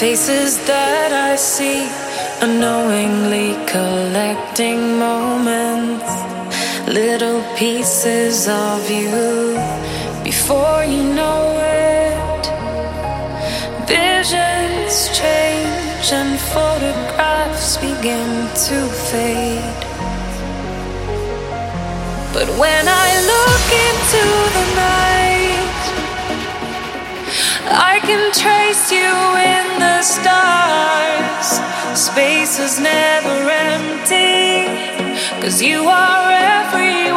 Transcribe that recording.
faces that I see, unknowingly collecting moments, little pieces of you before you know it. Visions change and photographs begin to fade. But when I look into the night, I can trace you in the stars. Space is never empty, cause you are every